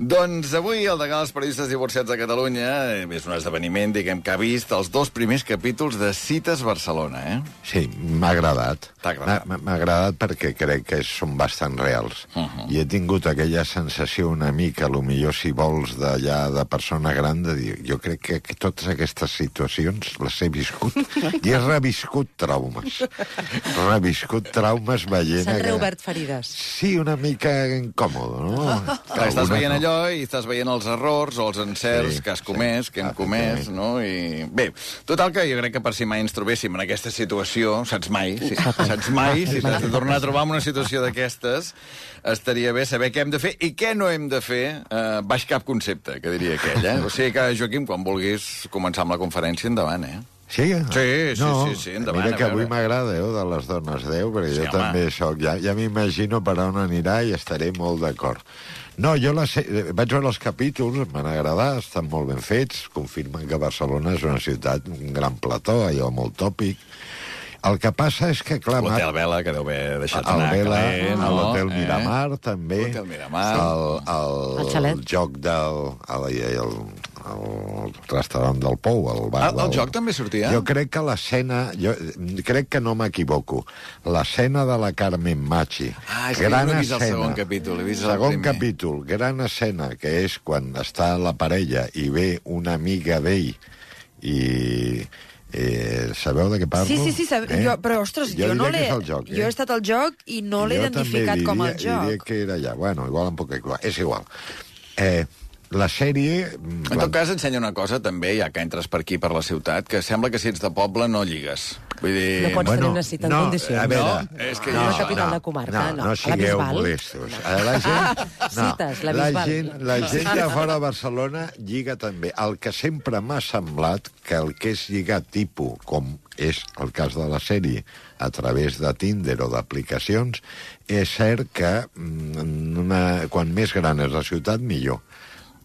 Doncs avui el degà dels periodistes divorciats de Catalunya eh, és un esdeveniment, diguem, que ha vist els dos primers capítols de Cites Barcelona, eh? Sí, m'ha agradat. T'ha agradat. M'ha agradat perquè crec que són bastant reals. Uh -huh. I he tingut aquella sensació una mica, a lo millor si vols d'allà de persona gran, de dir, jo crec que, que totes aquestes situacions les he viscut i he reviscut traumes. reviscut traumes veient... S'han que- reobert ferides. Sí, una mica incòmodo, no? Clar, estàs veient no. Allò i estàs veient els errors o els encerts Sí, que has sí, comès, que hem comès, no? I... Bé, total que jo crec que per si mai ens trobéssim en aquesta situació, saps mai, si, saps mai, si t'has de tornar a trobar en una situació d'aquestes, estaria bé saber què hem de fer i què no hem de fer eh, baix cap concepte, que diria aquell, eh? O sigui que, Joaquim, quan vulguis començar amb la conferència, endavant, eh? Sí? Sí, sí, no, sí, sí, endavant, Mira que avui m'agrada, eh, de les dones 10, perquè Sí, jo home. també sóc... Ja, ja m'imagino per on anirà i estaré molt d'acord. No, jo la sé, eh, vaig veure els capítols, m'han agradat, estan molt ben fets, confirmen que Barcelona és una ciutat, un gran plató, allò molt tòpic. El que passa és que, clar... L'Hotel Vela, que deu haver deixat el anar Vela, calent, no? l'Hotel Eh? Miramar, també. L'Hotel Miramar. El, el, El xalet. el joc del... El, el, el restaurant del Pou, el bar Ah, el del... joc també sortia? Jo crec que l'escena... Jo crec que no m'equivoco. L'escena de la Carmen Machi. Ah, és que jo no he vist el segon capítol, he vist el segon primer. capítol, gran escena, que és quan està la parella i ve una amiga d'ell i... Eh, sabeu de què parlo? Sí, sí, sí, sab... eh? jo, però, ostres, jo, no diria que l'he... joc, eh? Jo he estat al joc i no l'he Jo identificat també com el diria, joc. Diria que era allà. Bueno, igual em puc equivocar. És igual. Eh, la sèrie... En tot cas, ensenya una cosa, també, ja que entres per aquí, per la ciutat, que sembla que si ets de poble no lligues. Vull dir... No pots tenir una cita en condicions. A veure, No, és que no, la capital de comarca, no. no, la sigueu molestos. A La gent, no, Cites, la la, gent, la gent de fora de Barcelona lliga també. El que sempre m'ha semblat que el que és lligar tipus, com és el cas de la sèrie, a través de Tinder o d'aplicacions, és cert que mm, una, quan més gran és la ciutat, millor.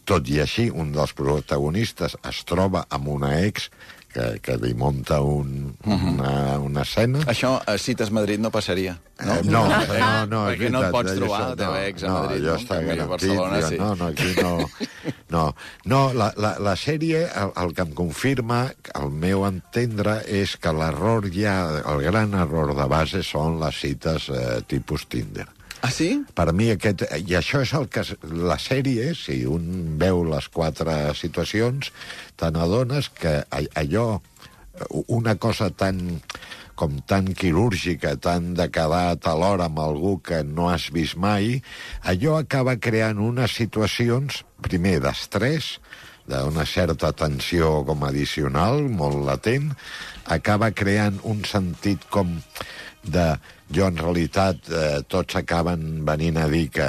Tot i així, un dels protagonistes es troba amb una ex que, que li munta un, una, una escena. Això a Cites Madrid no passaria, no? Eh, no, no, no, és Perquè no et pots eh, trobar això, la teva ex a no, Madrid, allò no? està garantit, jo- sí. No, no, aquí no... No, no la, la, la sèrie, el, el que em confirma, al meu entendre, és que l'error ja, el gran error de base són les cites eh, tipus Tinder. Ah, sí? Per mi aquest... I això és el que... La sèrie, si un veu les quatre situacions, te n'adones que allò, una cosa tan com tan quirúrgica, tan de quedar a l'hora amb algú que no has vist mai, allò acaba creant unes situacions, primer, d'estrès, d'una certa tensió com addicional, molt latent, acaba creant un sentit com de jo en realitat eh, tots acaben venint a dir que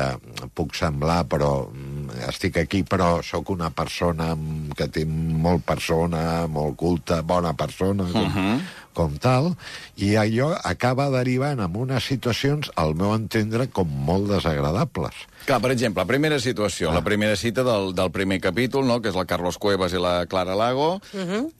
puc semblar però mm, estic aquí però sóc una persona que té molt persona, molt culta, bona persona, uh -huh. Com tal, i allò acaba derivant en unes situacions, al meu entendre, com molt desagradables. Clar, per exemple, la primera situació, la primera cita del, del primer capítol, no?, que és la Carlos Cuevas i la Clara Lago,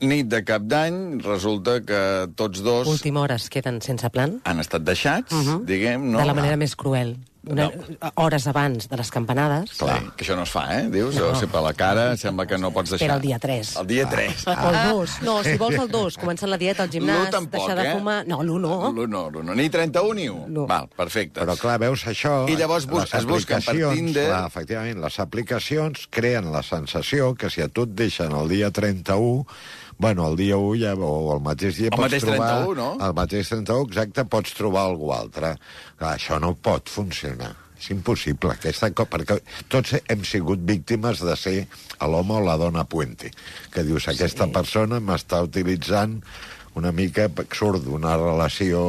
nit de cap d'any, resulta que tots dos Última hora es queden sense plan, han estat deixats, diguem, no? de la manera més cruel. Una, Hores abans de les campanades. Clar, que això no es fa, eh? Dius, no. o sigui, per la cara sembla que no pots deixar. Espera el dia 3. El dia 3. O el 2. No, si vols el 2, començant la dieta, al gimnàs, tampoc, deixar de eh? fumar... No, l'1 no. L'1 no, l'1 no. Ni 31 ni 1. No. Val, perfecte. Però, clar, veus això... I llavors bus- es busquen per Tinder. Clar, efectivament, les aplicacions creen la sensació que si a tu et deixen el dia 31, bueno, el dia 1 ja, o el mateix dia El pots mateix trobar... 31, no? El mateix 31, exacte, pots trobar algú altre. Clar, això no pot funcionar. És impossible, aquesta co perquè tots hem sigut víctimes de ser l'home o la dona puente, que dius, aquesta sí. persona m'està utilitzant una mica, surt d'una relació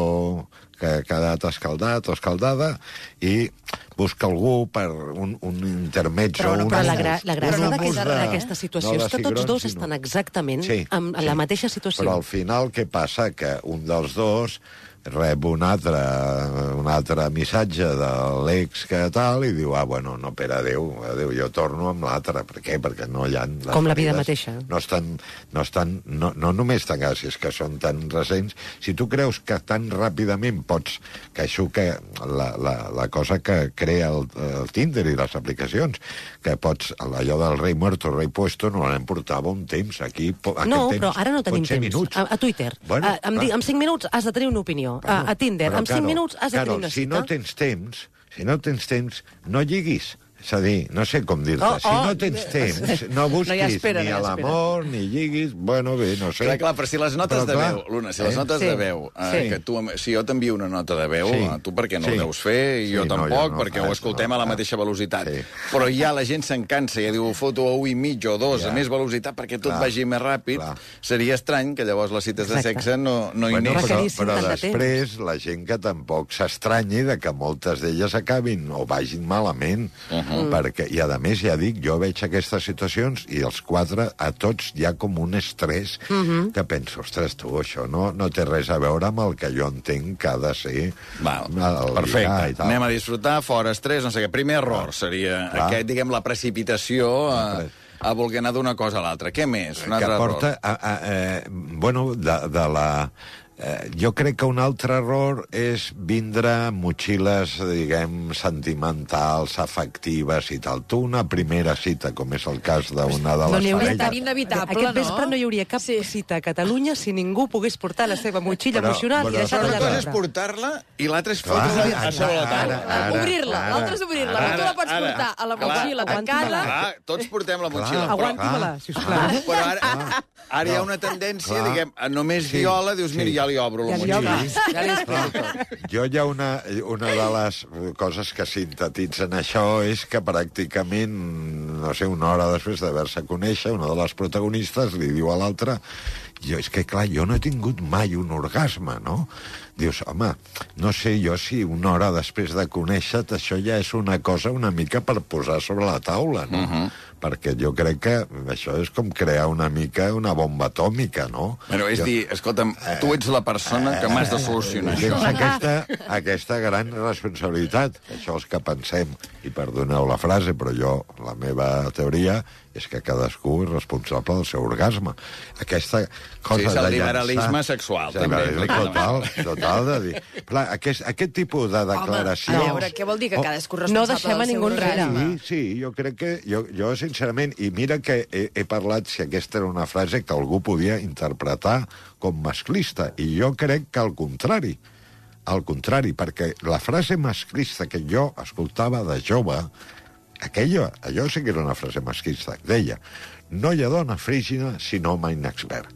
que ha quedat escaldat o escaldada i busca algú per un, un intermezzo. Però, un Però la, gra la gràcia d'aquesta de- situació no és que tots dos estan exactament Sí, en sí. la mateixa situació. Però al final què passa? Que un dels dos rep un altre, un altre missatge de l'ex que tal i diu, ah, bueno, no, per adéu, adéu, jo torno amb l'altre. Per què? Perquè no hi ha... Com la vida mateixa. No estan, no estan, no, no només tan gràcies que són tan recents, si tu creus que tan ràpidament pots, que això que la, la, la cosa que crea el, el Tinder i les aplicacions, que pots, allò del rei muerto, rei puesto, normalment portava un temps, aquí... No, temps però ara no tenim temps. Minuts. A, a Twitter. Bueno, a, amb, clar. amb 5 minuts has de tenir una opinió. A, a Tinder, Però, amb 5 Carol, minuts has de tenir una si cita. no tens temps, si no tens temps, no lliguis. És a dir, no sé com dir-te, Oh, si oh, no tens temps, no busquis No hi espera, ni no hi a l'amor, ni lliguis, bueno, bé, no sé. Clar, clar, però si les notes Però, de clar, veu, Luna, si les eh? notes Sí, de veu, eh, sí. que tu, si jo t'envio una nota de veu, Sí. eh, tu per què no Sí. ho deus fer? I jo Sí, no, tampoc, jo no, perquè ho res, escoltem no, a la mateixa velocitat. Sí. Però ja la gent se'n cansa, ja diu, foto a 1 i mig o 2, Ja. a més velocitat, perquè tot Clar. vagi més ràpid. Clar. Seria estrany que llavors les cites de Exacte. sexe no, no hi Bueno, anés. però, però de després la gent que tampoc s'estranyi de que moltes d'elles acabin o vagin malament, uh -huh. Perquè, i a més ja dic, jo veig aquestes situacions i els quatre, a tots hi ha com un estrès uh -huh. que penso, ostres, tu, això no, no té res a veure amb el que jo entenc que ha de ser Val, el perfecte. i tal. Anem a disfrutar, fora estrès, no sé què. Primer error seria Clar. aquest, diguem, la precipitació a, Clar. a voler anar d'una cosa a l'altra. Què més? Un que altre porta error. a, a, eh, bueno, de, de la... Eh, jo crec que un altre error és vindre amb motxilles, diguem, sentimentals, afectives i tal. Tu una primera cita, com és el cas d'una de No les n'hi hauria parelles... inevitable, Aquest no? vespre no hi hauria cap Sí. cita a Catalunya si ningú pogués portar la seva motxilla Però- emocional però- i deixar-la Però una allà cosa és portar-la i l'altra és fotre-la a sobre la taula. Obrir-la, l'altra és obrir-la. Tu la pots portar a la motxilla tancada. Clar, tots portem la motxilla. Aguanti-me-la, sisplau. Però ara, ara hi ha una tendència, diguem, només viola, dius, mira, ja li obro la Ja li motxilla. ja li tot. Jo hi ha una, una de les coses que sintetitzen això és que pràcticament, no sé, una hora després d'haver-se conèixer, una de les protagonistes li diu a l'altra jo, és que, clar, jo no he tingut mai un orgasme, no? Dius, home, no sé jo si una hora després de conèixer-te això ja és una cosa una mica per posar sobre la taula, no? Uh -huh. Perquè jo crec que això és com crear una mica una bomba atòmica, no? Bueno, és jo... dir, escolta'm, tu ets la persona que m'has de solucionar Tens això. aquesta, aquesta gran responsabilitat. Això és que pensem, i perdoneu la frase, però jo, la meva teoria és que cadascú és responsable del seu orgasme. Aquesta cosa Sí, és el de liberalisme sexual, també, liberalisme total, total de dir... Clar, aquest, aquest tipus de declaració... Home, a veure, què vol dir que Oh, cadascú és No responsable deixem a del seu ningú enrere. orgasme? Sí, sí, jo crec que... Jo, jo sincerament, i mira que he, he parlat si aquesta era una frase que algú podia interpretar com masclista, i jo crec que al contrari. Al contrari, perquè la frase masclista que jo escoltava de jove, aquella, allò sí que era una frase masclista, deia, no hi ha dona frígida sinó home inexpert.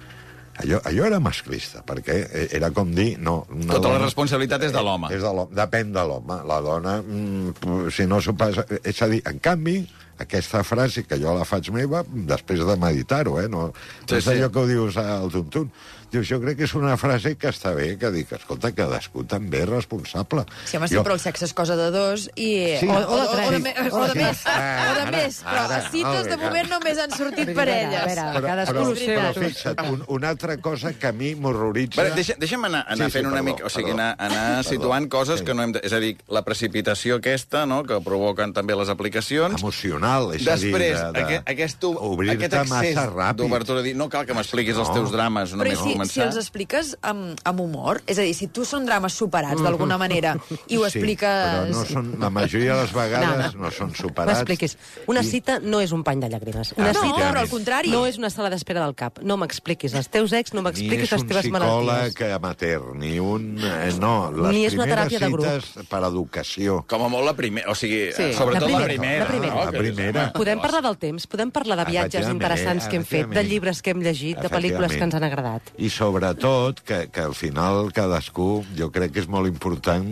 Allò, allò era masclista, perquè eh, era com dir... No, Tota la dona- responsabilitat és de l'home. és de l'home, depèn de l'home. La dona, mm, si no s'ho passa... És a dir, en canvi, aquesta frase, que jo la faig meva, després de meditar-ho, eh? No, Sí, és sí. allò que ho dius al tuntun. Dius, jo crec que és una frase que està bé, que dic, escolta, cadascú també és responsable. Sí, home, sempre el sexe és cosa de dos i... Sí. O, O de tres. O de, me- o de Sí. més, Ah, o de ara, més. Però ara, cites, de moment, ara. només han sortit A per veure, elles. a veure, Però, cadascú però, seu. però fixa't, un, una altra cosa que a mi m'horroritza... Però deixa, deixa'm anar, anar Sí, sí, fent una perdó, mica... O sigui, anar, anar Perdó. situant coses Sí. que no hem... De, és a dir, la precipitació aquesta, no?, que provoquen també les aplicacions. emocional, és a dir... Després, de, de, aquest, aquest, aquest ràpid. d'obertura, dir, no cal que m'expliquis els No. teus drames Però i només si, començar. els expliques amb, amb humor? És a dir, si tu són drames superats d'alguna manera i ho Sí, expliques... però no són, la majoria de les vegades no, són superats. M'expliquis. Una cita no és un pany de llàgrimes. Una Ah, no, cita però al contrari. no és una sala d'espera del cap. No m'expliquis els teus ex, no Ni m'expliquis és les un teves malalties. psicòleg amateur, ni un... Eh, no, les Ni és una teràpia de grup. cites per educació. Com a molt la primera, o sigui, Sí, sobretot la la primera, la primera. no? La primera. Podem parlar del temps, podem parlar de viatges interessants que hem fet, de llibres que hem llegit, de pel·lícules que ens han agradat. I sobretot que, que al final cadascú, jo crec que és molt important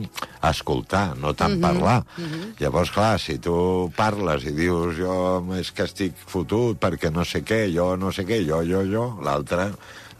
escoltar, no tant Mhm, parlar. Llavors, clar, si tu parles i dius jo és que estic fotut perquè no sé què, jo no sé què, jo, jo, jo, l'altre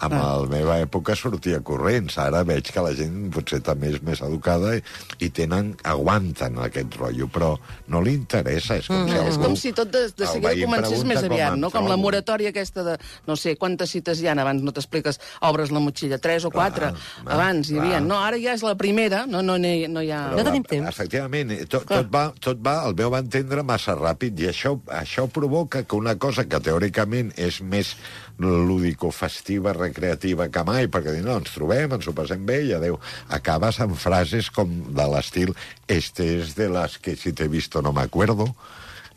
en Ah. la meva època sortia corrents. Ara veig que la gent potser també és més educada i, i tenen, aguanten aquest rotllo, però no li interessa. És com, si És algú, com si tot de, de seguida comencés més com aviat, em no? Com la moratòria aquesta de, no sé, quantes cites hi ha abans, no t'expliques, obres la motxilla, tres o quatre, clar, abans hi havia. clar. No, ara ja és la primera, no, no, no, hi- no hi ha... No tenim temps. Efectivament, eh, tot, tot, va, tot va, el meu entendre, massa ràpid, i això, això provoca que una cosa que teòricament és més lúdico-festiva, recreativa que mai, perquè no, ens trobem, ens ho passem bé i adeu. Acabes amb frases com de l'estil este es de las que si te he visto no me acuerdo,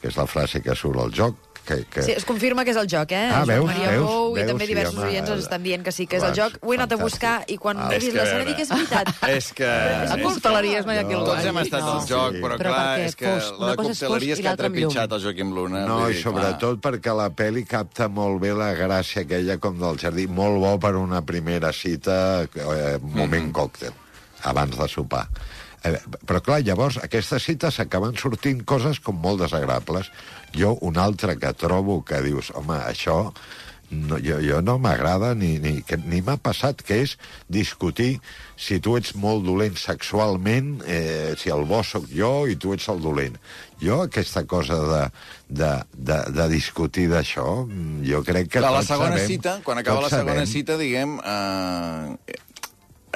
que és la frase que surt al joc, que, que... Sí, es confirma que és el joc, eh? Ah, veus, Maria veus, Bou i veus, també sí, diversos home, oients ens estan dient que sí que és el joc. Ho he anat a buscar i quan Ah, he vist que, la sèrie dic que és veritat. És que... A cocteleries no hi ha qui el Tots hem estat al joc, Sí. però, clar, és que la cocteleria fosc és i que ha trepitjat el Joaquim Luna. No, i sobretot perquè la pel·li capta molt bé la gràcia aquella com del jardí, molt bo per una primera cita, eh, moment Mhm. còctel, abans de sopar. Eh, però clar, llavors aquestes cites acaben sortint coses com molt desagradables. Jo, un altre que trobo que dius, home, això no, jo, jo no m'agrada ni, ni, que, ni m'ha passat, que és discutir si tu ets molt dolent sexualment, eh, si el bo sóc jo i tu ets el dolent. Jo, aquesta cosa de, de, de, de discutir d'això, mm, jo crec que la tots segona sabem, cita, quan acaba la segona sabem. cita, diguem, eh,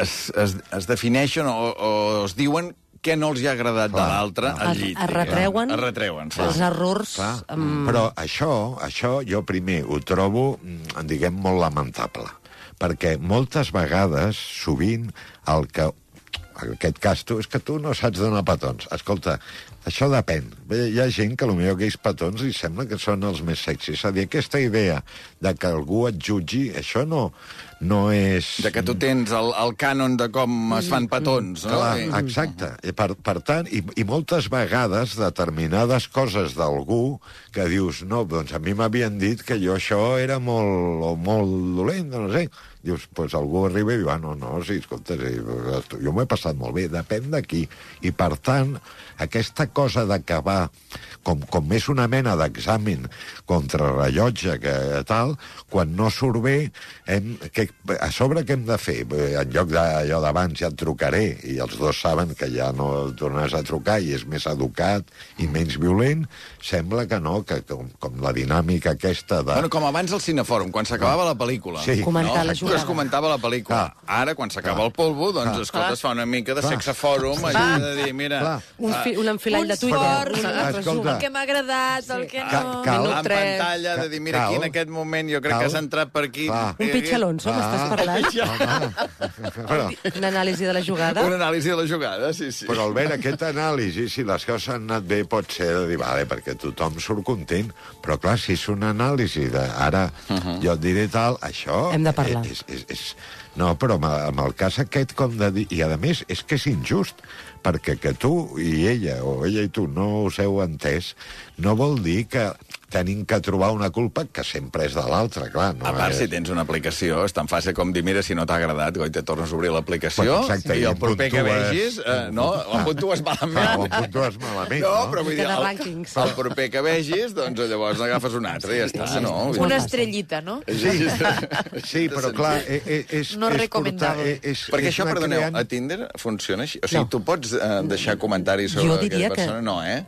es, es, es defineixen o, o es diuen què no els hi ha agradat de Clar, l'altre al llit. es retreuen, Es retreuen, sí. els errors... Clar, amb- però això, això jo primer ho trobo, mm, diguem, molt lamentable. Perquè moltes vegades, sovint, el que en aquest cas tu, és que tu no saps donar petons. Escolta, això depèn. Bé, Hi ha gent que potser aquells petons li sembla que són els més sexis. És a dir, aquesta idea de que algú et jutgi, això no, no és... De que tu tens el, el cànon de com es fan petons, no? Clar, exacte. I per, per tant, i, i moltes vegades determinades coses d'algú que dius, no, doncs a mi m'havien dit que jo això era molt, o molt dolent, no sé. Dius, doncs pues algú arriba i diu, ah, no, no, sí, escolta, sí, jo m'ho he passat molt bé, depèn de qui. I per tant, aquesta cosa d'acabar com, com és una mena d'examen contra rellotge que tal, quan no surt bé, hem, que, a sobre què hem de fer? En lloc d'allò d'abans ja et trucaré, i els dos saben que ja no tornaràs a trucar i és més educat i menys violent, sembla que no, que com, com la dinàmica aquesta de... Bueno, com abans al cinefòrum, quan s'acabava la pel·lícula. Sí. Comentar la no? jugada. Es comentava la pel·lícula. Clar. Ara, quan s'acaba el polvo, doncs, Clar. escolta, es fa una mica de sexafòrum, allò de dir, mira... Clar. Un, fi, un enfilall de Twitter. forts, un Escolta. El que m'ha agradat, el que no... cal- en pantalla, de dir, mira, Cal. aquí en aquest moment jo crec Cal. que has entrat per aquí... Clar. Un pitx Alonso, m'estàs parlant? Però, Una anàlisi de la jugada? Una anàlisi de la jugada, sí, sí. Però, Albert, aquest anàlisi, si les coses han anat bé, pot ser de dir, vale, perquè tothom surt content. Però, clar, si és una anàlisi de... Ara, uh -huh. jo et diré tal, això... Hem de parlar. És, és, és... No, però amb, amb el cas aquest, com de dir... I, a més, és que és injust, perquè que tu i ella, o ella i tu, no us heu entès, no vol dir que tenim que trobar una culpa que sempre és de l'altre, clar. No A part, és... si tens una aplicació, és tan fàcil com dir, mira, si no t'ha agradat, goita, tornes a obrir l'aplicació, Bueno, exacte, i i el proper que puntues- vegis, eh, no, em puntues malament. Clar, o em puntues malament, no, no? però vull dir, el, el proper que vegis, doncs llavors n'agafes un altre i ja està, no? Una estrellita, no? Sí, Sí, però clar, e- e- és... No és recomendable. portar- és, Perquè és això, perdoneu, creant- a Tinder funciona així? O sigui, No. tu pots eh, deixar comentaris sobre aquella diria que- persona? No, eh?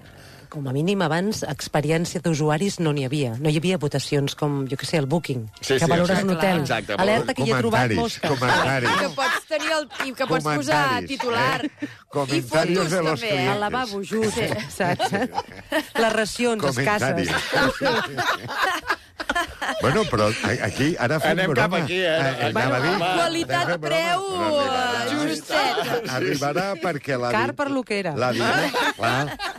Com a mínim, abans, experiència d'usuaris no n'hi havia. No hi havia votacions com, jo què sé, el Booking, Sí, que sí, valores exacte. un hotel. Exacte, Alerta que hi he trobat mosques. comentaris. I que pots tenir el, i que pots posar titular. eh? Fotos, de los també, eh? Al lavabo, just, saps? Les racions escasses. Bueno, però aquí ara fem Anem broma. cap aquí, eh? Eh, a dir- Qualitat-preu eh, justet. Arribarà perquè la... Car per lo que era. La dinàmica...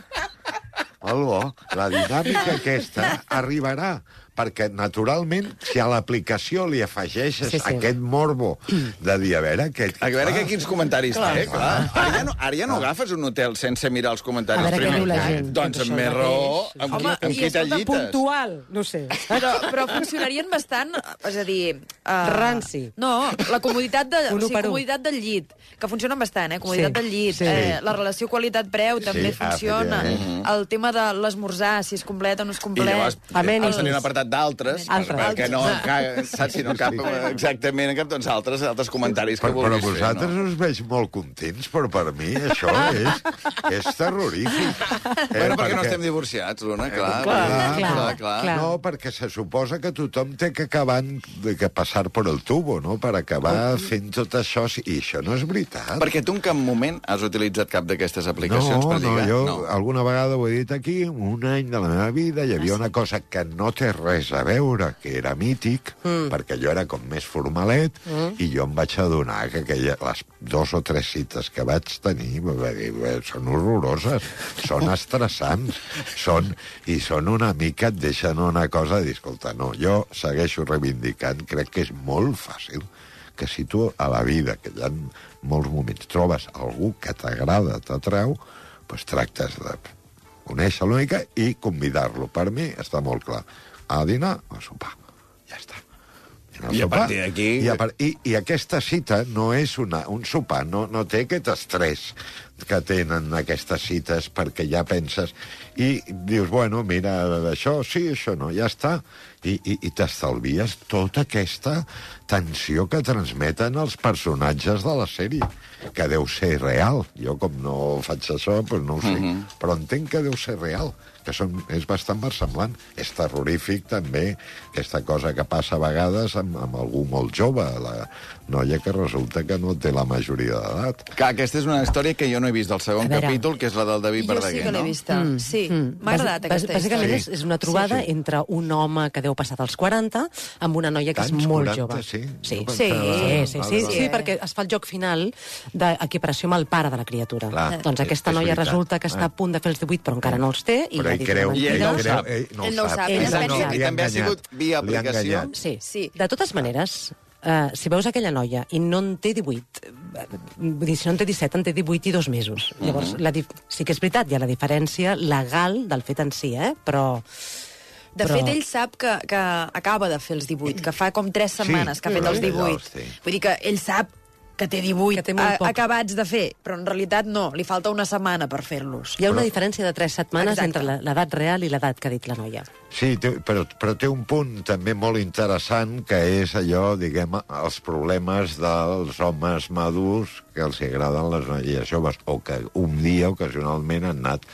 Bo. La dinàmica aquesta arribarà perquè, naturalment, si a l'aplicació li afegeixes Sí, sí. aquest morbo de dir, a veure... Aquest, A veure que quins comentaris té, clar. Ara ja, no, ara ja no agafes un hotel sense mirar els comentaris. A veure què primer. diu la gent. Doncs amb més raó, amb, Home, qui, amb i qui escolta, t'allites. Puntual, no sé. Però, però funcionarien bastant, és a dir... Uh, Ranci. No, la comoditat, de, o sigui, comoditat del llit, que funcionen bastant, eh? Comoditat Sí, del llit, sí. eh, la relació qualitat-preu també Sí, funciona, efectivament. el tema de l'esmorzar, si és complet o no és I complet. llavors, Amènites. has de tenir un apartat d'altres, Altres. perquè no, ca, saps, si no cap exactament en doncs altres, altres comentaris que Per, però vulguis fer, vosaltres no? us veig molt contents, però per mi això és, és terrorífic. Eh, Bueno, perquè no estem divorciats, Luna, clar. Clar, clar, clar, clar, clar. clar. No, perquè se suposa que tothom té que acabar de que passar per el tubo, no?, per acabar fent tot això, i això no és veritat. Perquè tu en cap moment has utilitzat cap d'aquestes aplicacions no, per no, lligar? jo alguna vegada ho he dit aquí, un any de la meva vida hi havia una cosa que no té res a veure, que era mític, mm. perquè jo era com més formalet, mm. i jo em vaig adonar que aquella, les dos o tres cites que vaig tenir va dir, "Bé, són horroroses, són estressants, són, i són una mica, et deixen una cosa de dir, escolta, no, jo segueixo reivindicant, crec que és molt fàcil que si tu a la vida, que hi ha molts moments, trobes algú que t'agrada, t'atreu, doncs tractes de conèixer-lo una mica i convidar-lo. Per mi està molt clar. A dinar o a sopar. Ja està. I a partir d'aquí- I, a par i, I aquesta cita no és una, un sopar, no, no té aquest estrès que tenen aquestes cites perquè ja penses i dius, bueno, mira, això sí, això no, ja està. I, i, i t'estalvies tota aquesta tensió que transmeten els personatges de la sèrie, que deu ser real. Jo, com no faig això, doncs no ho sé. Mhm. Però entenc que deu ser real, que són, és bastant versemblant. És terrorífic, també, aquesta cosa que passa a vegades amb, amb algú molt jove, la noia que resulta que no té la majoria d'edat. Que aquesta és una història que jo no he vist del segon capítol, que és la del David Jo Verdaguer, sí que l'he no? vista. Mm. Sí, m'ha agradat Bàs- aquesta Bàsicament història. és, és una trobada Sí, sí. entre un home que deu passar dels 40 amb una noia que Tants, és molt 40, jove. sí? Sí, Jo sí, pensava- sí, sí, sí, sí, perquè es fa el joc final d'equiparació amb el pare de la criatura. Clar, doncs és- aquesta és noia veritat. resulta que està Ah. a punt de fer els 18 però encara no els té i Però ell creu, I ell no ho sap. Ell no, Ell no ho sap, ell Ell no ho no, sap. li I ha també ha sigut via aplicació? Sí. Sí. De totes maneres, uh, si veus aquella noia i no en té 18, eh, vull dir, si no en té 17, en té 18 i dos mesos. Llavors, la dif- sí que és veritat, hi ha la diferència legal del fet en si, eh? però... De Però- fet, ell sap que, que acaba de fer els 18, que fa com 3 setmanes que ha fet els ell 18. els té. Vull dir que ell sap que té 18 Que té molt a- poc. acabats de fer, però en realitat no, li falta una setmana per fer-los. Hi ha una diferència de 3 setmanes Exacte. entre la- l'edat real i l'edat que ha dit la noia. Sí, té, però, però té un punt també molt interessant, que és allò, diguem, els problemes dels homes madurs que els agraden les noies joves, o que un dia, ocasionalment, han anat.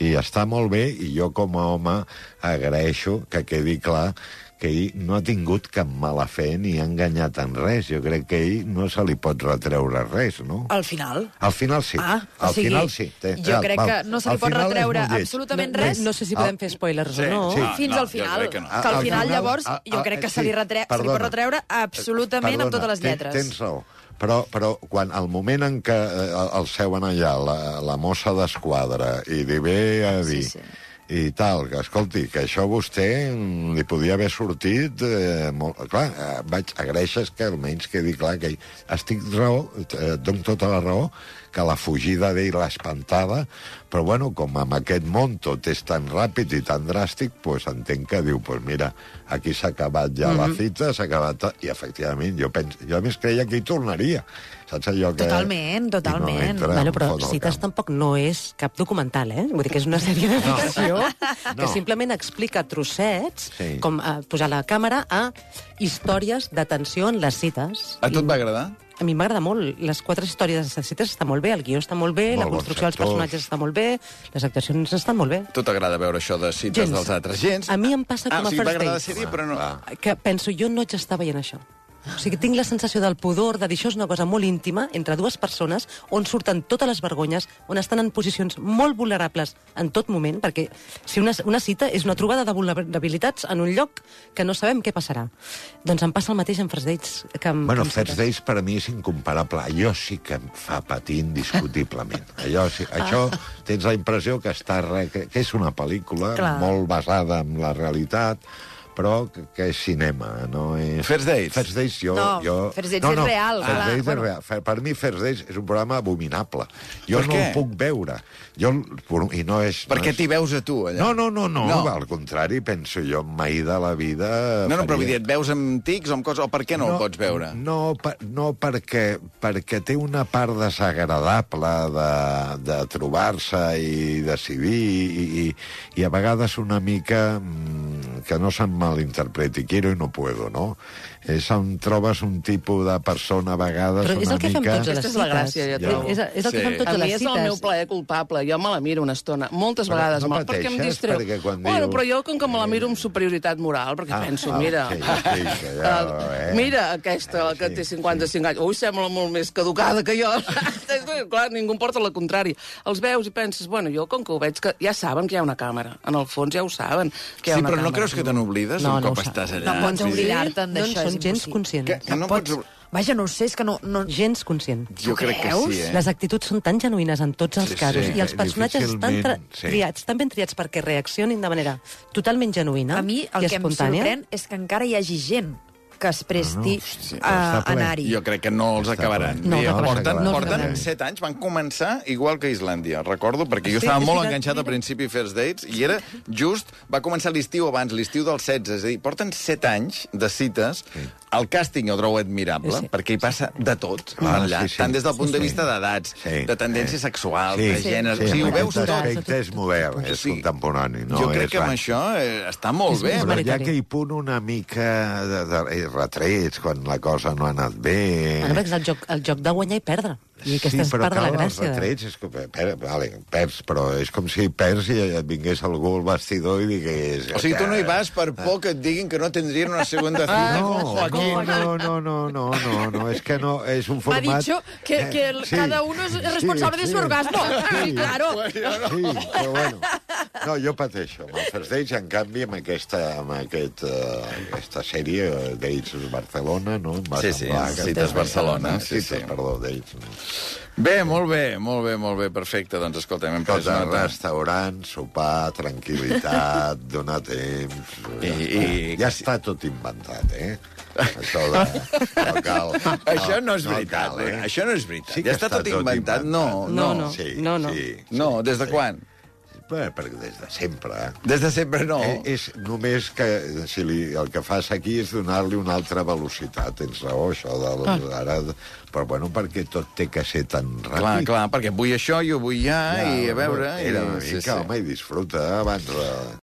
I està molt bé, i jo com a home agraeixo que quedi clar que ell no ha tingut cap mala fe ni ha enganyat en res. Jo crec que ell no se li pot retreure res, no? Al final. Al final sí. Ah, o al sigui, final sí. Té, jo val, crec val. que no se li Al pot retreure absolutament No, res. no sé si podem fer spoilers Sí, o no. sí. Fins no, al jo final. que no. que al Al final, final, llavors, ah, jo ah, crec que sí, se li, retre... se li pot perdona. retreure absolutament amb Perdona, totes les lletres. Tens raó. Però, però quan al moment en què eh, el seuen allà, la, la mossa d'esquadra, i li ve a dir... Sí, sí. i tal, que escolti, que això a vostè li podia haver sortit eh, molt... Clar, eh, vaig, agraeixes que almenys quedi clar que estic raó, eh, et dono tota la raó, que la fugida d'ell l'ha espantada, però bueno, com amb aquest món tot és tan ràpid i tan dràstic, pues entenc que diu, pues mira, aquí s'ha acabat ja mm -hmm. la cita, s'ha acabat... tot, I efectivament, jo, penso, jo a més creia que hi tornaria. Saps allò que... Totalment, I totalment. No entra, Bueno, però Cites camp. tampoc no és cap documental, eh? Vull dir que és una sèrie de ficció que No. simplement explica trossets, Sí. com eh, posar la càmera a històries d'atenció en les cites. A tu et va agradar? A mi m'agrada molt. Les quatre històries de cites estan molt bé, el guió està molt bé, Molt la construcció dels personatges està molt bé, les actuacions estan molt bé. Tu t'agrada veure això de cites Gens. dels altres? Gens? A mi em passa ah, com a o sigui, First Dates. sèrie, però no... Ah, Que penso, jo no haig d'estar veient això. O sigui, tinc la sensació del pudor, de dir això és una cosa molt íntima entre dues persones on surten totes les vergonyes, on estan en posicions molt vulnerables en tot moment, perquè si una, una cita és una trobada de vulnerabilitats en un lloc que no sabem què passarà. Doncs em passa el mateix amb First Dates. Que amb, Bueno, amb First. Days per a mi és incomparable. Allò sí que em fa patir indiscutiblement. Allò sí, això tens la impressió que, està re, que, que és una pel·lícula Clar. molt basada en la realitat, però que, que és cinema, no és... First Dates? First Days, jo... No, jo... First Dates és real, First clar. Days Bueno. és real. Fer- Per mi, First Days és un programa abominable. Jo Per no què? el puc veure. Jo, I no és... Per què no és... t'hi veus a tu, allà? No, no, no, no, No. no, al contrari, penso jo, mai de la vida... No, no, però vull faria- dir, et veus amb tics o amb coses... O per què no, el pots veure? No, per, no perquè, perquè té una part desagradable de, de trobar-se i decidir i, i, i a vegades una mica mm, que no se'n malinterpreti, quiero y no puedo, no? És on trobes un tipus de persona a vegades Però és una el que fem mica... tots a les Aquesta és cites. la gràcia, jo trobo. És, és el que Sí. fem tots A a mi les és cites. el meu plaer culpable. Jo me la miro una estona. Moltes Però vegades, no mal, perquè em pateixes, distreu. perquè quan Bueno, diu- però jo, com que me la miro amb superioritat moral, perquè Ah, penso, ah, mira... sí, sí, que ja, eh, eh. Mira aquesta, la que Sí, té 55 anys. Ui, sembla molt més caducada que jo. Clar, ningú em porta la contrària. Els veus i penses, bueno, jo com que ho veig, que ja saben que hi ha una càmera. En el fons ja ho saben, que hi ha Sí, una però no càmera. creus que te n'oblides No, un no cop ho sap. estàs allà? No pots oblidar-te'n No en d'això, són gens conscients. Que, que no pots... Vaja, no ho sé, és que no... no... Gens conscient. Jo crec que sí, eh? Les actituds són tan genuïnes en tots els Sí, casos sí. i els personatges estan tra- sí. triats, tan ben triats perquè reaccionin de manera totalment genuïna A mi el i que em espontània. sorprèn és que encara hi hagi gent que es presti hòstia, a està ple. anar-hi. Jo crec que no els Està acabaran. No, Mira, no porten, No porten acabaran. 7 anys, van començar igual que Islàndia, recordo, perquè jo Sí, estava molt enganxat al mira. principi a First Dates, i era just, va començar l'estiu abans, l'estiu del 16, és a dir, porten 7 anys de cites, el càsting jo el trobo admirable, Sí. perquè hi passa de tot, Ah, allà, sí, sí. tant des del punt Sí, de sí. vista d'edats, Sí, de tendències sí. sexuals, Sí, de sí, gènere, sí, o sigui, ho veus tot. aspecte és modern, és Sí. contemporani. No jo crec és que amb això eh, està molt És bé. Però ha que hi punt una mica de, de, de retrets quan la cosa no ha anat bé. Bueno, és el joc, el joc de guanyar i perdre. I aquesta sí, és part de la clar, els gràcia. retrets és que, per, vale, perds, però és com si perds i et vingués algú al vestidor i digués... O sigui, tu no hi vas per por que et diguin que no tindrien una segona cita No, con Joaquín. no, no, no, no, no, no, és que no, és un M'ha format... dicho que, que el- Sí. cada uno es responsable de su orgasmo. Sí, claro. Sí, però bueno. No, jo pateixo amb el First Dates, en canvi, amb aquesta, amb aquest, uh, aquesta sèrie, Dates Barcelona, no? Em va Sí, sí, Cites Barcelona, sí, Cites, sí. perdó, Dates. Bé, molt bé, molt bé, molt bé, perfecte. Doncs escolta'm, hem pres Tot nota. restaurant, sopar, tranquil·litat, donar temps... I- ja, i- està, ja està tot inventat, eh? Això de... No cal, Això no és veritat, cal, eh? Això no és veritat. Sí ja està, tot inventat. No, No, no. no. Sí, No, no. Sí, No, des de sí. quan? Bé, perquè des de sempre, eh? Des de sempre no. Eh, és només que si li, el que fas aquí és donar-li una altra velocitat. Tens raó, això del, Ah. ara... Però bueno, perquè tot té que ser tan ràpid. Clar, clar, perquè vull això, jo vull ja, i a veure... Era i- una sí, mica, sí. home, i disfruta abans de...